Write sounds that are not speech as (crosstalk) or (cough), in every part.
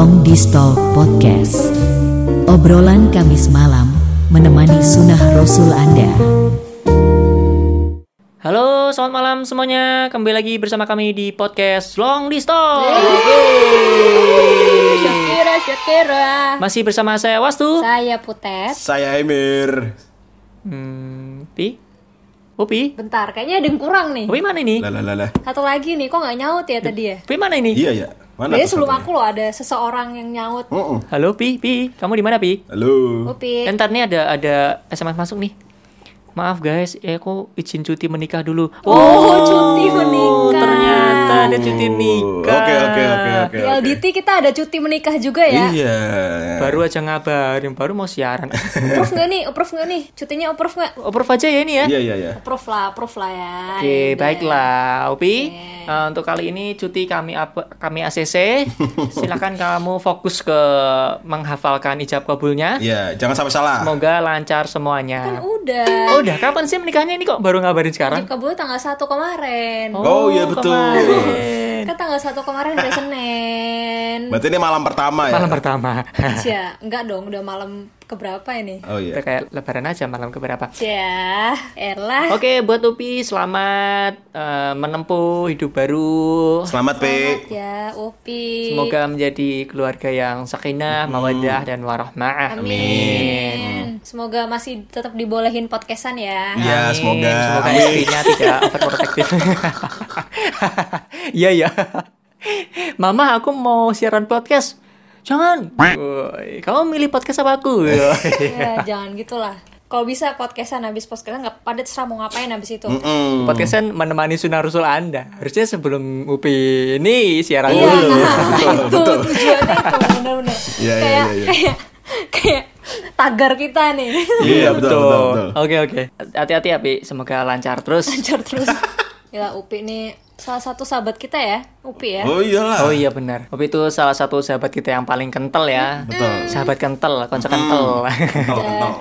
Long Distal Podcast. Obrolan Kamis malam menemani sunnah Rasul Anda. Halo, selamat malam semuanya. Kembali lagi bersama kami di podcast Long Distance. Syakira, Syakira. Masih bersama saya Wastu. Saya Putet. Saya Emir. Hmm, Pi? Upi? Bentar, kayaknya ada yang kurang nih. Upi mana ini? Lah lah lah lah. Satu lagi nih, kok nggak nyaut ya tadi ya? Pi mana ini? Iya ya. Mana Jadi tuh sebelum aku loh ada seseorang yang nyaut. Mm-mm. Halo Pi, Pi. Kamu di mana Pi? Halo. Upi. Entar nih ada ada SMS masuk nih. Maaf guys, eh aku izin cuti menikah dulu. Oh, cuti menikah. Ternyata ada cuti nikah. Oke oke oke oke. Di. LDT kita ada cuti menikah juga ya. Iya. Baru aja ngabarin, baru mau siaran. Approve nggak nih? Approve nggak nih? Cutinya approve nggak? Approve aja ya ini ya. Iya iya iya. Approve lah, approve lah ya. Oke, Yaudah. baiklah, Upi. Eh, untuk kali ini cuti kami apa kami ACC. (laughs) Silakan kamu fokus ke menghafalkan ijab kabulnya. Iya, jangan sampai salah. Semoga lancar Kan semuanya. udah. Oh, udah kapan sih menikahnya ini kok baru ngabarin sekarang? Wajib kabul tanggal 1 kemarin. Oh, iya, betul. kemarin. Kan tanggal 1 kemarin hari (laughs) Senin. Berarti ini malam pertama ya? Malam pertama. Cia, enggak dong, udah malam keberapa ini? Oh iya. Kita kayak lebaran aja malam keberapa. Cia, elah. Oke, buat Upi selamat eh, menempuh hidup baru. Selamat, Selamat Pe. ya, Upi. Semoga menjadi keluarga yang sakinah, mawaddah dan warahmah. Amin. Semoga masih tetap dibolehin podcastan ya. Iya, Amin. semoga. Semoga Amin. istrinya tidak (laughs) overprotective. (laughs) Iya ya. Mama, aku mau siaran podcast. Jangan. Woi, kamu milih podcast apa aku? (laughs) Ya, jangan gitulah. Kalau bisa podcastan habis podcastan nggak pada terserah mau ngapain habis itu. Mm-mm. Podcastan menemani sunnah rasul Anda. Harusnya sebelum Upi ini siaran Iya, dulu. nah, Betul, itu betul. tujuannya itu benar-benar. Iya, iya, kayak iya, iya. kayak kayak tagar kita nih. Iya, betul, betul, betul. Oke oke. Hati-hati ya, Pi. Semoga lancar terus. Lancar terus. Ya, Upi nih salah satu sahabat kita ya, Upi ya. Oh iyalah. Oh iya benar. Upi itu salah satu sahabat kita yang paling kental ya. Betul. Sahabat kental, konco kental. Kental, (laughs) kental.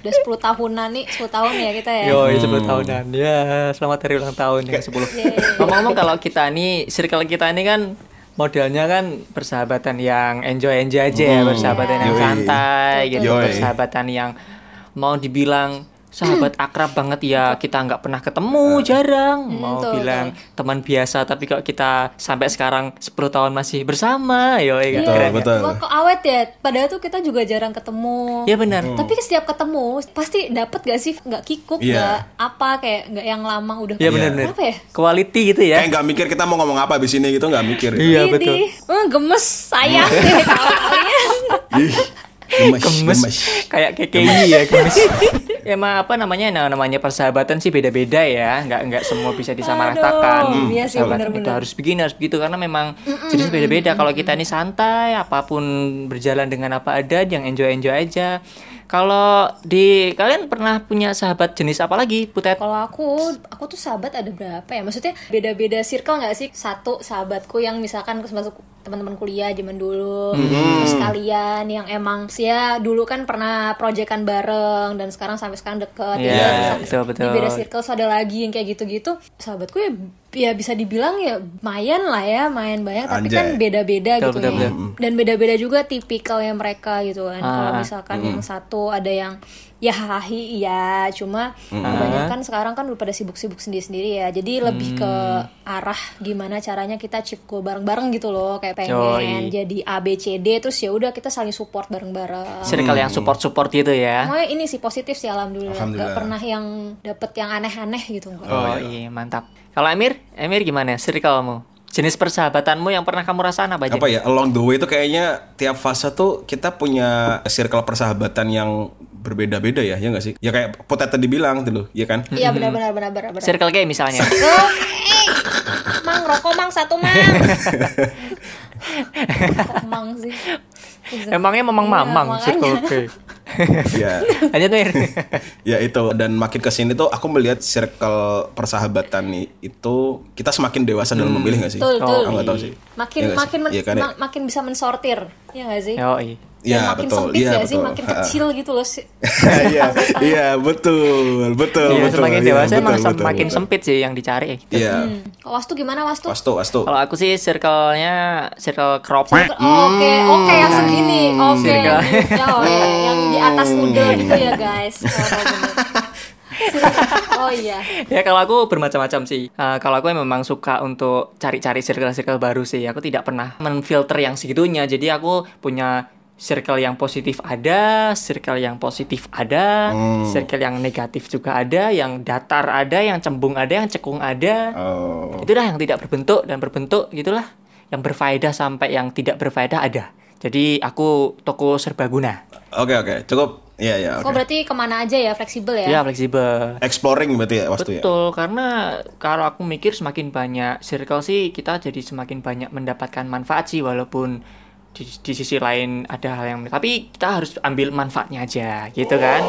Udah 10 tahunan nih, 10 tahun ya kita ya. Yo, 10 tahunan. Ya, selamat hari ulang tahun yang 10. Ngomong-ngomong kalau kita nih, circle kita ini kan modelnya kan persahabatan yang enjoy-enjoy aja ya, persahabatan yang Yoi. santai gitu, Yoi. persahabatan yang mau dibilang sahabat akrab banget ya kita nggak pernah ketemu jarang mau betul, bilang teman biasa tapi kok kita sampai sekarang 10 tahun masih bersama yo iya kan? Betul, Keren kan? betul. Wah, kok awet ya? Padahal tuh kita juga jarang ketemu. ya benar Tapi setiap ketemu pasti dapet gak sih nggak kikuk nggak apa kayak nggak yang lama udah ya Iya. benar benar apa ya quality gitu ya Kayak nggak mikir kita mau ngomong apa di sini gitu nggak mikir. iya betul eh, gemes sayang (laughs) deh kalian gemes, gemes, gemes. kayak KKI (laughs) ya gemes. Emang apa namanya nah, namanya persahabatan sih beda-beda ya. Nggak nggak semua bisa disamaratakan. Aduh, iya sih, Persahabatan benar-benar. itu harus begini harus begitu karena memang jenis beda-beda. Kalau kita ini santai apa pun berjalan dengan apa ada yang enjoy enjoy aja. Kalau di kalian pernah punya sahabat jenis apa lagi Putet? Kalau aku aku tuh sahabat ada berapa ya? Maksudnya beda-beda circle nggak sih? Satu sahabatku yang misalkan masuk teman-teman kuliah zaman dulu. Terus kalian yang emang sih ya dulu kan pernah proyekan bareng dan sekarang sampai sekarang deket. Iya, Ya, di- betul, betul. di beda circle so ada lagi yang kayak gitu-gitu. Sahabatku ya ya bisa dibilang ya mayan lah ya main banyak tapi Anjay. kan beda-beda gitu betul, ya. betul. dan beda-beda juga tipikalnya mereka gitu kan. Kalau Ah, misalkan yang satu ada yang ya hahi ya cuma kebanyakan sekarang kan udah pada sibuk-sibuk sendiri-sendiri ya. Jadi lebih ke arah gimana caranya kita achieve goal bareng-bareng gitu loh kayak pengen Yoi. jadi A B C D terus ya udah kita saling support bareng-bareng. Circle yang support support gitu ya. Pokoknya ini sih positif sih alhamdulillah, nggak Alhamdulillah. pernah yang dapet yang aneh-aneh gitu enggak. oh iya. mantap kalau Emir Emir gimana circlemu jenis persahabatanmu yang pernah kamu rasain apa aja apa ya along the way itu kayaknya tiap fase tuh kita punya circle persahabatan yang berbeda-beda ya ya nggak sih ya kayak Potet tadi bilang tuh loh ya kan Iya benar-benar benar-benar. benar. circle kayak misalnya Oh, eh, mang rokok mang satu mang. (laughs) Mang sih. Emangnya memang Iya, mamang makanya. circle K. ya (laughs) Lanjut Mir. (laughs) ya itu dan makin ke sini tuh aku melihat circle persahabatan nih itu kita semakin dewasa dalam memilih gak sih? Betul, betul. Aku nggak tahu sih. makin sih? makin men- Iya kan ya? ma- makin bisa mensortir ya nggak sih Yoi. Dan Iya, makin betul. sempit Iya, nggak sih betul. makin Ha-ha. kecil gitu loh sih (laughs) Iya, iya betul, betul, Iya, betul. semakin iya, dewasa emang betul, betul, semakin betul. sempit sih yang dicari ya gitu. Iya. Hmm. Kalau Wastu gimana Wastu? Wastu, wastu. Kalau aku sih circle-nya circle crop. Oh, Oke, oke yang segini, oke. Circle. Ya, ya, yang di atas udah gitu ya guys. Oh. (laughs) oh iya. ya kalau aku bermacam-macam sih. Eh, kalau aku memang suka untuk cari-cari circle-circle baru sih. Aku tidak pernah menfilter yang segitunya. Jadi aku punya circle yang positif ada, circle yang positif ada, circle yang negatif juga ada, yang datar ada, yang cembung ada, yang cekung ada. Oh. Itulah yang tidak berbentuk dan berbentuk gitulah. Yang berfaedah sampai yang tidak berfaedah ada. Jadi aku toko serbaguna. Oke, oke. Cukup. Iya, iya, Kok oke. berarti ke mana aja ya, fleksibel ya? Ya fleksibel. Exploring berarti ya wastu ya. Betul, karena kalau aku mikir semakin banyak circle sih kita jadi semakin banyak mendapatkan manfaat sih walaupun di, di sisi lain ada hal yang tapi kita harus ambil manfaatnya aja gitu kan.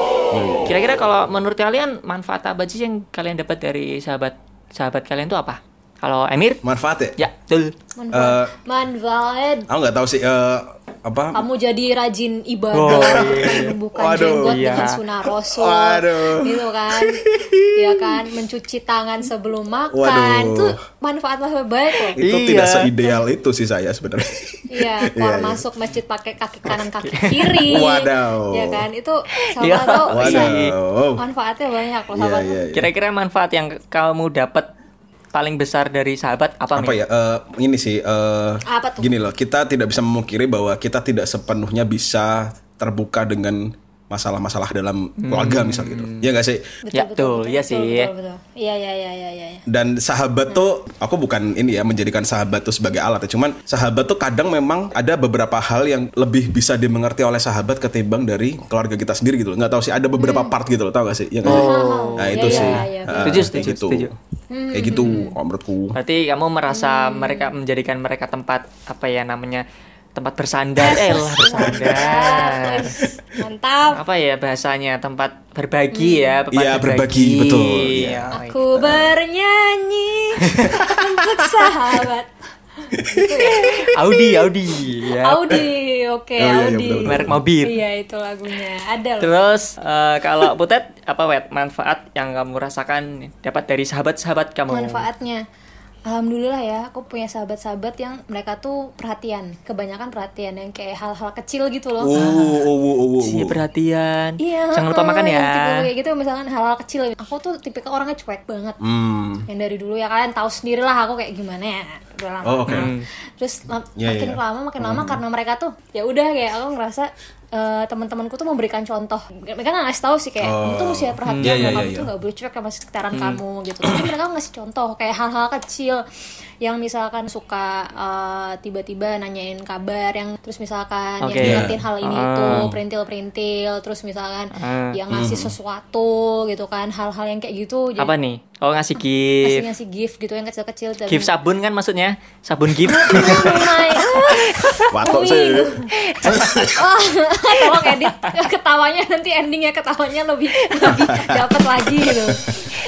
Kira-kira kalau menurut kalian manfaat apa sih yang kalian dapat dari sahabat sahabat kalian itu apa? Kalau Emir? Manfaat ya? Ya, betul. Manfaat. Manfaat. Aku nggak tahu sih eh, apa Kamu jadi rajin ibadah, Oh, iya. menumbuhkan Waduh. jenggot Iya. dengan sunnah rasul, Waduh. gitu kan? (laughs) Ya kan, mencuci tangan sebelum makan, Waduh. itu manfaat manfaat baik loh. itu Iya. tidak seideal itu sih saya sebenarnya. Iya, (laughs) keluar iya. masuk masjid pakai kaki kanan kaki kiri. Wadaw. Ya kan, itu (laughs) sama Iya. tuh Wadaw. manfaatnya banyak loh Iya, sama iya, iya. Kira-kira manfaat yang kamu dapat paling besar dari sahabat apa, apa ya eh, ini sih eh, Apa tuh? gini loh kita tidak bisa memungkiri bahwa kita tidak sepenuhnya bisa terbuka dengan masalah-masalah dalam keluarga misal gitu ya nggak sih Ya, betul, iya sih. Betul, betul. Iya, iya, iya, iya, iya. dan sahabat tuh aku bukan ini ya menjadikan sahabat tuh sebagai alat ya cuman sahabat tuh kadang memang ada beberapa hal yang lebih bisa dimengerti oleh sahabat ketimbang dari keluarga kita sendiri gitu loh nggak tahu sih ada beberapa part gitu loh tau gak sih ya nggak sih? nah itu Iya, sih iya, iya. Ah, Setuju, setuju, gitu. setuju. Kayak gitu kalau menurutku Berarti kamu merasa mereka menjadikan mereka tempat apa ya namanya tempat bersandar, (laughs) eh lah bersandar. Mantap. Apa ya bahasanya tempat berbagi ya, tempat Iya, berbagi, betul, iya. Iya. Aku bernyanyi (laughs) untuk sahabat. (laughs) Audi, Audi, ya. Audi, oke, Oh, iya, iya, Audi. betul. Merek mobil. Iya, itu lagunya. Ada loh. Terus eh, kalau Putet apa wet manfaat yang kamu rasakan dapat dari sahabat-sahabat kamu? manfaatnya Alhamdulillah ya, aku punya sahabat-sahabat yang mereka tuh perhatian, kebanyakan perhatian yang kayak hal-hal kecil gitu loh. oh oh oh oh, oh. Si perhatian. Iya, Jangan lupa makan ya. tipe kayak gitu misalkan hal-hal kecil. Aku tuh tipikal orangnya cuek banget. hmm Yang dari dulu ya kalian tahu sendiri lah aku kayak gimana ya. Udah lama. Oh, oke. Terus Iya, makin iya. lama makin lama karena mereka tuh ya udah kayak aku ngerasa eh, teman-temanku tuh memberikan contoh. Mereka nggak ngasih tahu sih kayak kamu tuh mesti perhatian Iya, iya, kamu iya, tuh iya. nggak boleh cuek sama sekitaran kamu gitu. Tapi mereka ngasih contoh kayak hal-hal kecil yang misalkan suka eh, tiba-tiba nanyain kabar yang terus misalkan Oke. yang ingetin hal ini itu Ah. perintil-perintil terus misalkan Ah. yang ngasih sesuatu gitu kan hal-hal yang kayak gitu jadi Apa nih? Oh ngasih (laughs) ngasih gift. ngasih gift gitu yang kecil-kecil dan Gift sabun kan maksudnya? Sabun gift. (laughs) Oh my Watok Wih. sih (laughs) tolong edit ketawanya nanti endingnya ketawanya lebih lebih dapat lagi gitu.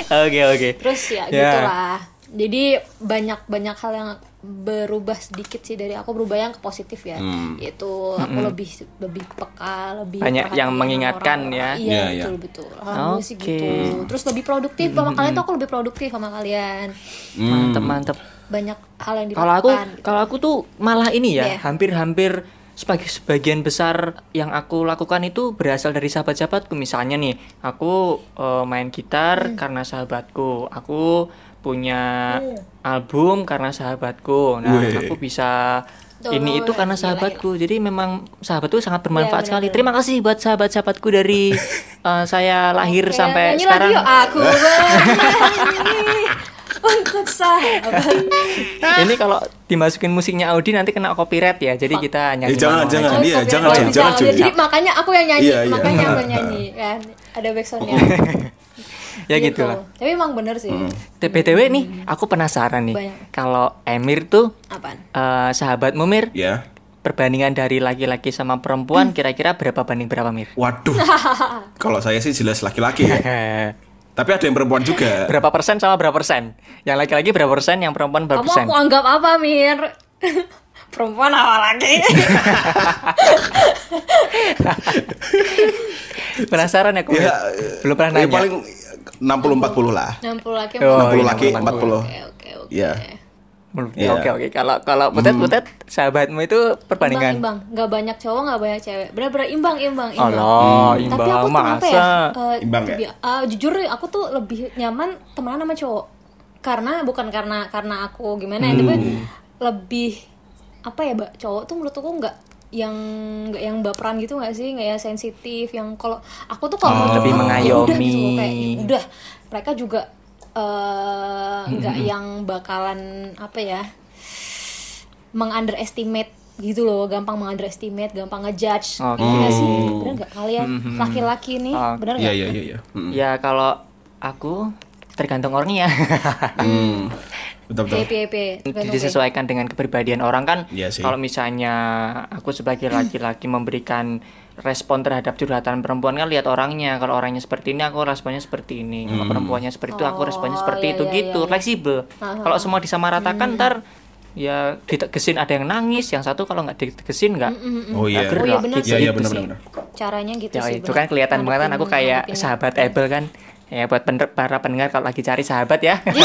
Oke oke. Terus ya Ya. gitulah. Jadi banyak banyak hal yang berubah sedikit sih dari aku berubah yang ke positif ya. Yaitu aku lebih lebih peka, lebih Banyak yang mengingatkan orang-orang. ya. Iya, Iya, iya. betul betul. Alhamdulillah sih gitu. Terus lebih produktif sama kalian tuh aku lebih produktif sama kalian. Mantep mantep. Banyak hal yang Kalau aku gitu. kalau aku tuh malah ini ya, Iya. hampir-hampir sebagai sebagian besar yang aku lakukan itu berasal dari sahabat-sahabatku. Misalnya nih, aku eh, main gitar Hmm. karena sahabatku. Aku punya album karena sahabatku. Nah, Wih. aku bisa Tuh, ini itu karena sahabatku. Jadi memang sahabat tuh sangat bermanfaat Iya, sekali. benar-benar. Terima kasih buat sahabat-sahabatku dari (laughs) eh, saya lahir Oke, sampai nyanyi sekarang. lagi yuk. Aku untuk sahabat. Ini kalau dimasukin musiknya Audi nanti kena copyright ya. Jadi kita nyanyi. Eh, jangan, jangan. aja. Oh, iya, jangan, jangan, cuy. Jadi makanya aku yang nyanyi, Iya, iya. makanya aku yang nyanyi kan. (laughs) Ada backsoundnya. (laughs) ya gitu lah. Tapi emang bener sih. BTW nih, aku penasaran nih. Kalau Emir tuh Apaan? eh, sahabatmu Mir, ya perbandingan dari laki-laki sama perempuan kira-kira berapa banding berapa Mir? Waduh. (laughs) Kalau saya sih jelas laki-laki ya. (laughs) Tapi ada yang perempuan juga. berapa persen sama berapa persen? Yang laki-laki berapa persen, yang perempuan berapa Kamu persen? aku anggap apa, Mir? (laughs) Perempuan apa lagi? Penasaran aku. Ya, Belum pernah ya nanya. paling 60 40 lah. 60 laki, Oh, 60 iya, laki, 60. 40. Oke, oke, oke. Iya. Belum. Iya. Oke oke. Kalau kalau putet putet sahabatmu itu Imbang, perbandingan. imbang. Gak banyak cowok, gak banyak cewek. Bener-bener imbang, imbang, imbang. Allah, Tapi imbang aku tuh apa masa. ya? eh, Imbang ya? ah, jujur aku tuh lebih nyaman temenan sama cowok. Karena bukan karena karena aku gimana ya, tapi Hmm. lebih apa ya, Mbak? Cowok tuh menurut aku nggak yang nggak yang baperan gitu nggak sih nggak yang sensitif yang kalau aku tuh kalau mau Oh, lebih ya udah gitu, mengayomi. kayak ya udah mereka juga eh, nggak Hmm. yang bakalan apa ya mengunderestimate gitu loh gampang mengunderestimate gampang ngejudge gitu nggak sih bener nggak kalian laki-laki nih Oh, bener Iya nggak iya iya iya. Hmm. Ya kalau aku tergantung orangnya. Hmm. (laughs) Betul betul. PPP tergantung disesuaikan dengan kepribadian orang kan Iya sih. kalau misalnya aku sebagai laki-laki memberikan respon terhadap curhatan perempuan kan lihat orangnya kalau orangnya seperti ini aku responnya seperti ini kalau perempuannya seperti itu aku responnya Oh, seperti iya, itu iya, gitu iya, iya. fleksibel kalau semua disamaratakan ntar ya ditegesin ada yang nangis yang satu kalau nggak ditegesin nggak Oh iya. nggak Oh iya, benar gitu, Iya iya gitu benar sih. benar. caranya gitu Ya sih itu bener. kan kelihatan banget kan aku kayak sahabat Abel kan. Ya buat pener- para pendengar kalau lagi cari sahabat ya. Yuk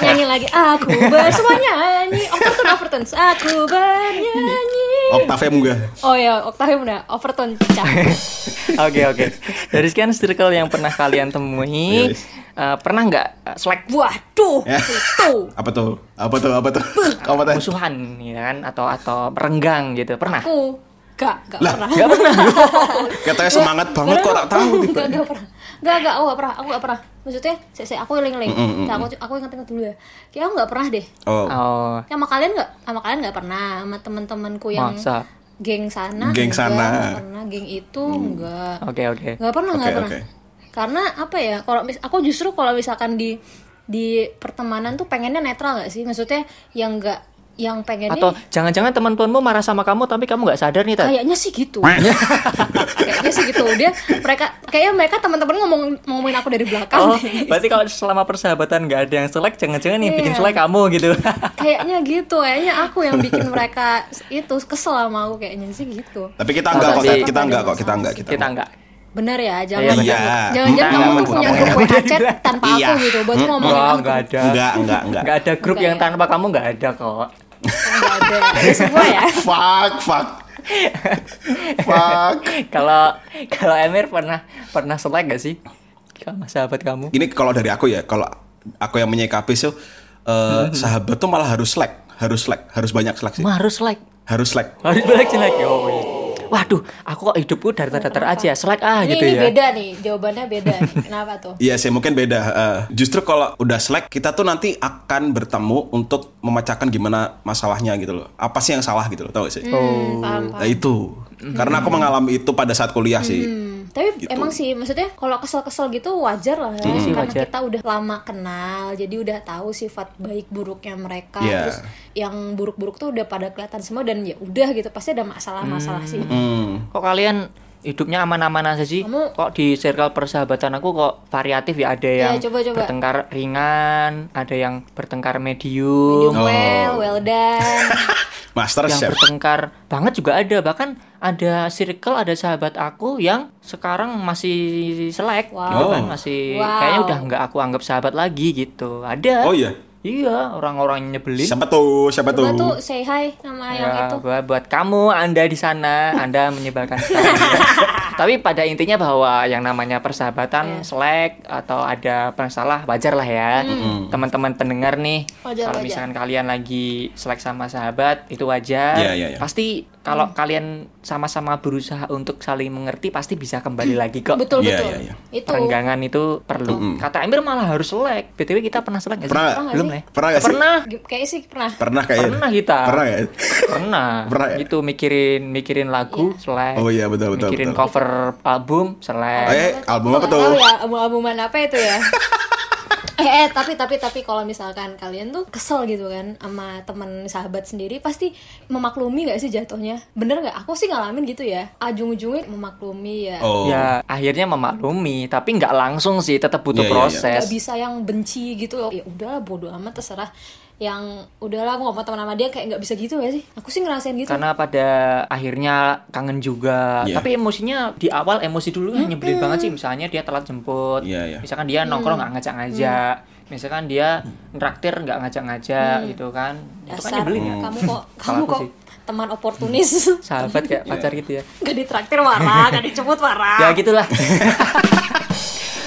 nyanyi lagi aku bersama nyanyi overton overton aku bernyanyi Oktavnya munggah. oh ya oktavnya udah overton (laughs) Oke oke. Dari sekian circle yang pernah kalian temui, Yes. eh, pernah nggak eh, selek waduh Ya. itu Apa tuh? Apa tuh? Apa tuh? Apa tuh? musuhan, ya kan? Atau atau renggang gitu, pernah? aku gak gak Lah, pernah Nggak pernah. (laughs) Katanya semangat banget kok tak tahu tiba. Gak, gak pernah. Gak, gak, aku gak pernah. Aku gak pernah. Maksudnya, saya, saya aku eling-eling. Nah, aku, aku ingat-ingat dulu ya. Kayak aku gak pernah deh. Oh. Oh, Sama kalian gak? Sama kalian gak pernah. Sama teman-temanku yang masa? geng sana. Geng enggak. sana. Nggak pernah. Geng itu enggak. Oke oke. Gak pernah, Oke, gak pernah. oke. Karena apa ya? Kalau mis- aku justru kalau misalkan di di pertemanan tuh pengennya netral gak sih? Maksudnya yang gak yang pengennya Atau jangan-jangan teman-temanmu marah sama kamu tapi kamu nggak sadar nih, Tat? kayaknya sih gitu (laughs) kayaknya sih gitu dia mereka kayaknya mereka teman-teman ngomong ngomongin aku dari belakang Oh, berarti kalau selama persahabatan nggak ada yang selek, jangan-jangan yang bikin Iya. selek kamu gitu. (laughs) kayaknya gitu kayaknya aku yang bikin mereka itu kesel sama aku kayaknya sih gitu Tapi kita enggak kok, kita enggak kok, kita enggak, kita. Kita nggak. bener ya jangan Iya, jangan jangan Enggak, kamu tuh enggak, punya enggak, grup enggak. WA chat tanpa Iya. aku gitu buat ngomongin Wah, aku nggak ada. Enggak, enggak, enggak. Nggak ada grup Enggak yang ya? tanpa kamu nggak ada kok. Nggak ada ada semua ya (laughs) Fuck, fuck. fuck. Kalau kalau Emir pernah pernah selek gak sih sama sahabat kamu? Ini kalau dari aku ya, kalau aku yang menyikapi sih eh, sahabat tuh malah harus slack, harus slack, harus banyak slack sih. Harus selek. Harus slack. Harus selek selek. Oh. Waduh, aku kok hidupku datar-datar aja, selek ah ini, gitu ini ya. beda nih jawabannya beda nih. (laughs) kenapa tuh Iya sih mungkin beda. Eh, justru kalau udah slack kita tuh nanti akan bertemu untuk memecahkan gimana masalahnya gitu loh. Apa sih yang salah gitu loh, tau gak sih? hmm, paham Nah, itu. Karena aku mengalami itu pada saat kuliah sih. Hmm, tapi emang sih maksudnya kalau kesel-kesel gitu wajar lah ya sih, karena wajar. kita udah lama kenal jadi udah tahu sifat baik buruknya mereka Iya. terus yang buruk-buruk tuh udah pada kelihatan semua dan ya udah gitu pasti ada masalah-masalah sih Hmm. Kok kalian hidupnya aman-aman aja sih? Kamu- Kok di circle persahabatan aku kok variatif ya? Ada yang Iya, coba, coba. bertengkar ringan, ada yang bertengkar medium, medium well well done (laughs) Master yang chef. bertengkar banget juga ada. Bahkan ada circle, ada sahabat aku yang sekarang masih selek, Wow. gitu kan? Oh. Masih Wow. kayaknya udah nggak aku anggap sahabat lagi gitu. Ada. Oh iya. Iya, orang-orang nyebelin. Siapa tuh? Siapa coba tuh? tuh say hi sama yang Ya, itu buat, buat kamu Anda di sana, Anda menyebalkan sekali. (laughs) Tapi pada intinya bahwa yang namanya persahabatan, Iya. selek atau ada masalah wajar lah ya. Teman-teman pendengar nih, Wajar, kalau wajar. misalkan kalian lagi selek sama sahabat itu wajar. Iya, iya, iya. Pasti kalau kalian sama-sama berusaha untuk saling mengerti pasti bisa kembali lagi kok. betul Iya, betul iya, iya. itu Perenggangan itu perlu. Kata Emir malah harus selek. BTW kita pernah selek nggak sih? Pernah. Belum lah. ya? Pernah nggak sih? Pernah. G- kayak sih pernah Pernah kayaknya. Pernah kita. Pernah ya? Pernah. (laughs) Pernah ya? Gitu mikirin mikirin lagu selek. Oh iya betul betul. mikirin betul. cover album selek. Oh, eh, album apa tuh? tahu ya album-albuman apa itu ya (laughs) (laughs) eh, eh tapi tapi tapi kalau misalkan kalian tuh kesel gitu kan sama teman sahabat sendiri pasti memaklumi nggak sih jatuhnya bener nggak aku sih ngalamin gitu ya ajung-ujungnya memaklumi ya Oh. Ya akhirnya memaklumi, tapi nggak langsung sih, tetap butuh Iya, iya, iya. proses. nggak bisa yang benci gitu loh ya udahlah bodo amat terserah yang udahlah aku gak mau teman sama dia kayak nggak bisa gitu gak sih? Aku sih ngerasain gitu. Karena pada akhirnya kangen juga, Iya. tapi emosinya di awal emosi dulu kan nyebelin banget sih. Misalnya dia telat jemput, Iya, iya. misalkan dia nongkrong nggak ngajak-ngajak, misalkan dia nraktir nggak ngajak-ngajak gitu kan, itu kan nyebelin ya. kamu kok kamu kok sih. teman oportunis. Sahabat kayak (laughs) pacar gitu ya. gak ditraktir marah gak dijemput marah ya gitulah (laughs)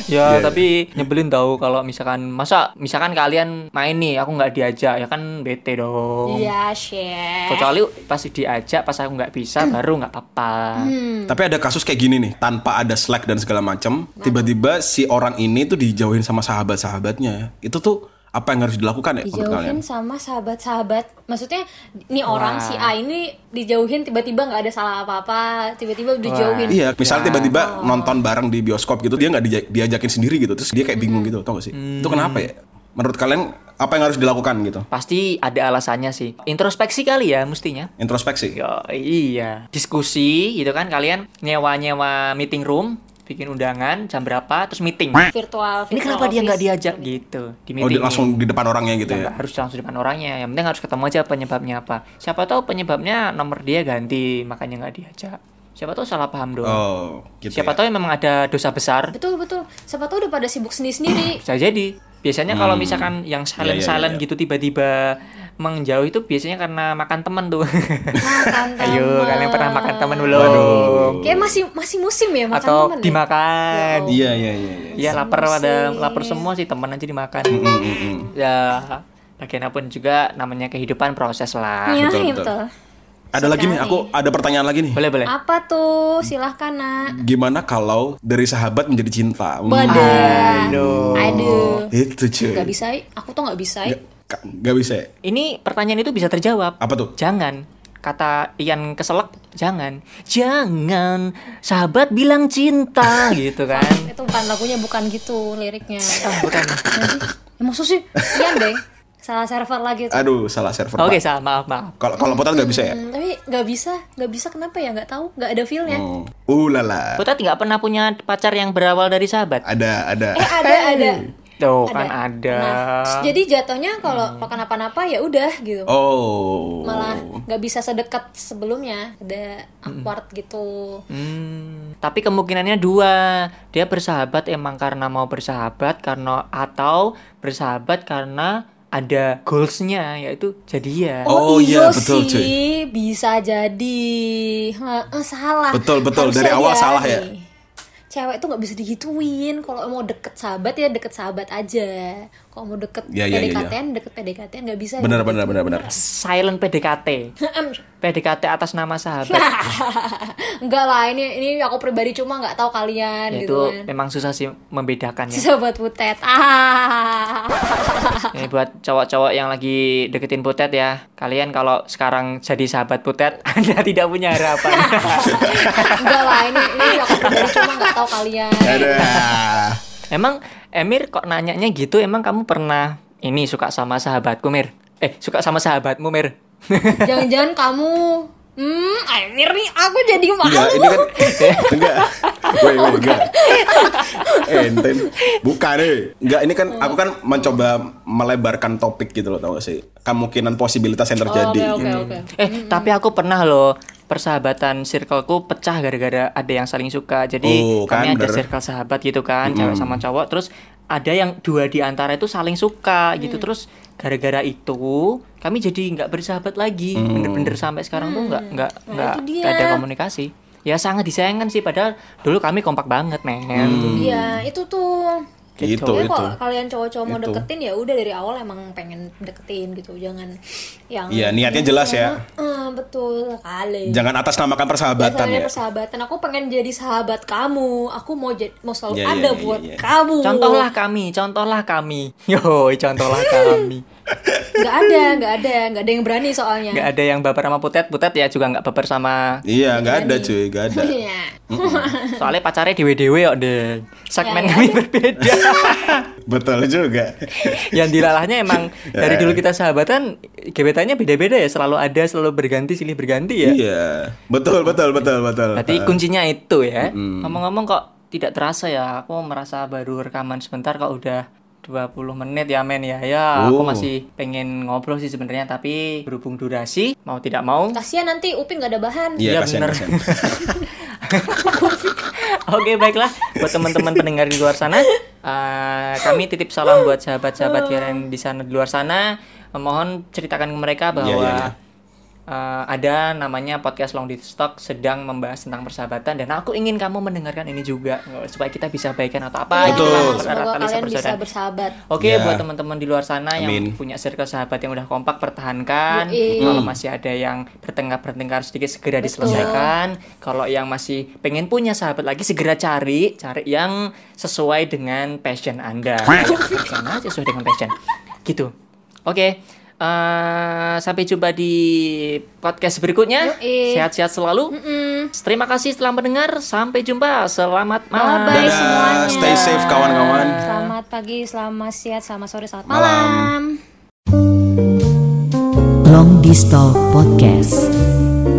ya Iya, tapi nyebelin tau kalau misalkan masa misalkan kalian main nih aku nggak diajak ya kan bete dong. Iya share kecuali pasti diajak pas aku nggak bisa baru nggak apa-apa. Hmm. Tapi ada kasus kayak gini nih, tanpa ada slack dan segala macam, tiba-tiba si orang ini tuh dijauhin sama sahabat-sahabatnya. Itu tuh apa yang harus dilakukan ya dijauhin sama sahabat-sahabat. Maksudnya ini orang si A ini dijauhin tiba-tiba nggak ada salah apa-apa tiba-tiba dijauhin. Iya, misalnya Ya. tiba-tiba nonton bareng di bioskop gitu, dia nggak dija- diajakin sendiri gitu, terus dia kayak bingung gitu, tau gak sih? Itu kenapa ya? Menurut kalian apa yang harus dilakukan gitu? pasti ada alasannya sih. Introspeksi kali ya mestinya. Introspeksi. Yo, iya. Diskusi gitu kan. Kalian nyewa-nyewa meeting room bikin undangan jam berapa terus meeting. Virtual, ini virtual kenapa dia nggak office. diajak? Gitu di Oh, di, meeting. langsung di depan orangnya gitu Ya, ya? harus langsung di depan orangnya. Yang penting harus ketemu aja penyebabnya apa. Siapa tahu penyebabnya nomor dia ganti makanya nggak diajak. Siapa tahu salah paham doang Oh, gitu siapa ya. tahu memang ada dosa besar. Betul betul. Siapa tahu udah pada sibuk sendiri-sendiri. Bisa jadi. Biasanya kalau misalkan yang silent Iya, iya, silent iya. gitu tiba-tiba menjauh itu biasanya karena makan teman tuh makan (laughs) ayo teman. kalian pernah makan teman belum Waduh. kayak masih masih musim ya makan atau teman ya? dimakan Iya, iya, iya. iya. Iya lapar pada lapar semua sih teman aja dimakan Mm, mm, mm. ya bagaimanapun juga namanya kehidupan proses lah Iya, Betul, iya, betul. betul. Ada lagi nih, Sekali. aku ada pertanyaan lagi nih. boleh boleh apa tuh silahkan nak Gimana kalau dari sahabat menjadi cinta? Hmm, Wadah. Aduh. aduh Itu cuy. nggak bisa aku tuh nggak bisa I. Nggak bisa ya? ini pertanyaan itu bisa terjawab Apa tuh? Jangan. Kata Ian keselak, jangan. Jangan. Sahabat bilang cinta (laughs) gitu kan. itu bukan lagunya bukan gitu liriknya Ah, bukan. Nanti, emang susah Iya deh salah server lagi tuh Aduh, salah server. Oke, Pak. salah, maaf, maaf. Kalau kalau potat nggak bisa ya? Hmm, tapi nggak bisa nggak bisa kenapa ya nggak tahu nggak ada feelnya Oh. Uh lala. Putat nggak pernah punya pacar yang berawal dari sahabat? Ada, ada. eh ada ada Tuh, kan ada. Nah, jadi jatuhnya kalau kalau kenapa-napa ya udah gitu Oh. malah nggak bisa sedekat sebelumnya ada awkward gitu Hmm, tapi kemungkinannya dua. Dia bersahabat emang karena mau bersahabat karena atau bersahabat karena ada goalsnya yaitu jadian. Oh, iya, betul, cuy. sih bisa jadi Heeh, salah Betul, betul. Harusnya Dari awal jadi. salah ya? Cewek tuh nggak bisa digituin kalau mau deket sahabat ya deket sahabat aja kalau mau deket Ya, ya, ya, ya. PDKT deket PDKT nggak bisa Benar, benar, benar, benar. Silent PDKT. PDKT atas nama sahabat. (laughs) Enggak lah ini ini aku pribadi cuma nggak tahu kalian Ya, gitu itu kan memang susah sih membedakannya. sahabat putet ah Ini buat cowok-cowok yang lagi deketin putet ya. Kalian kalau sekarang jadi sahabat putet, (laughs) Anda tidak punya harapan. (laughs) enggak lah ini ini aku pribadi cuma nggak tahu kalian Ada. emang Emir kok nanyanya gitu? Emang kamu pernah ini suka sama sahabatku, Mir? Eh, suka sama sahabatmu, Mir? (laughs) jangan-jangan kamu hmm Emir nih aku jadi malu Enggak, ini kan (laughs) enggak. Woi, woi, enggak. Enten. Bukan deh. Enggak, ini kan aku kan mencoba melebarkan topik gitu loh, tau gak sih? Kemungkinan posibilitas yang terjadi. Oh, oke oke oke Eh, tapi aku pernah loh persahabatan circleku pecah gara-gara ada yang saling suka. Jadi Oh, kan, kami ada bener. circle sahabat gitu kan, cewek sama cowok. Terus ada yang dua di antara itu saling suka gitu. Terus gara-gara itu kami jadi nggak bersahabat lagi. Bener-bener sampai sekarang tuh nggak nggak dia. nggak ada komunikasi. Ya sangat disayangkan sih padahal dulu kami kompak banget, men. iya itu tuh Gitu, itu. kalau kalian cowok-cowok mau deketin ya udah dari awal emang pengen deketin gitu jangan yang Iya, niatnya jelas ya. Eh, betul kali Jangan atas namakan persahabatan Dasarnya ya. persahabatan aku pengen jadi sahabat kamu aku mau jadi mau selalu iya, ada iya, buat iya. kamu Contohlah kami, contohlah kami. (laughs) Yo, contohlah kami. Nggak ada nggak ada nggak ada yang berani soalnya. Nggak ada yang baper sama putet putet ya juga nggak baper sama Iya, nggak ada cuy, nggak ada. Iya. soalnya pacarnya dewe dewe kok deh segmen Ya, ya. kami berbeda. (laughs) Betul juga. yang dilalahnya emang dari dulu kita sahabatan gebetannya beda-beda ya. Selalu ada selalu berganti silih berganti ya. Iya, betul betul betul betul. berarti kuncinya itu ya. Ngomong-ngomong kok tidak terasa ya aku merasa baru rekaman sebentar kok udah 20 menit ya men ya ya aku Oh. masih pengen ngobrol sih sebenarnya tapi berhubung durasi mau tidak mau kasihan nanti upin nggak ada bahan Iya, kasihan, bener. kasihan. (laughs) Oke baiklah buat teman-teman pendengar di luar sana eh, kami titip salam buat sahabat-sahabat kalian di sana di luar sana mohon ceritakan ke mereka bahwa Iya, iya, iya. Eh, ada namanya podcast Long di Stock sedang membahas tentang persahabatan dan aku ingin kamu mendengarkan ini juga supaya kita bisa baikan atau apa Ya, gitu Betul. mempererat semoga kalian bisa bersahabat Oke, Ya. buat teman-teman di luar sana yang Amin. punya circle sahabat yang udah kompak pertahankan. Yoi. Kalau masih ada yang bertengkar-bertengkar sedikit segera diselesaikan. Kalau yang masih pengen punya sahabat lagi segera cari, cari yang sesuai dengan passion Anda. (laughs) sesuai dengan passion. Gitu. Oke. Eh, sampai jumpa di podcast berikutnya. Sehat-sehat selalu. Terima kasih telah mendengar. Sampai jumpa. Selamat malam. Bye-bye Dadah, semuanya. stay safe kawan-kawan. Selamat pagi, selamat siang, selamat sore, selamat Malam. malam. Long Distal Podcast.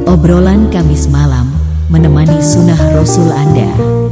Obrolan Kamis malam menemani sunnah Rasul Anda.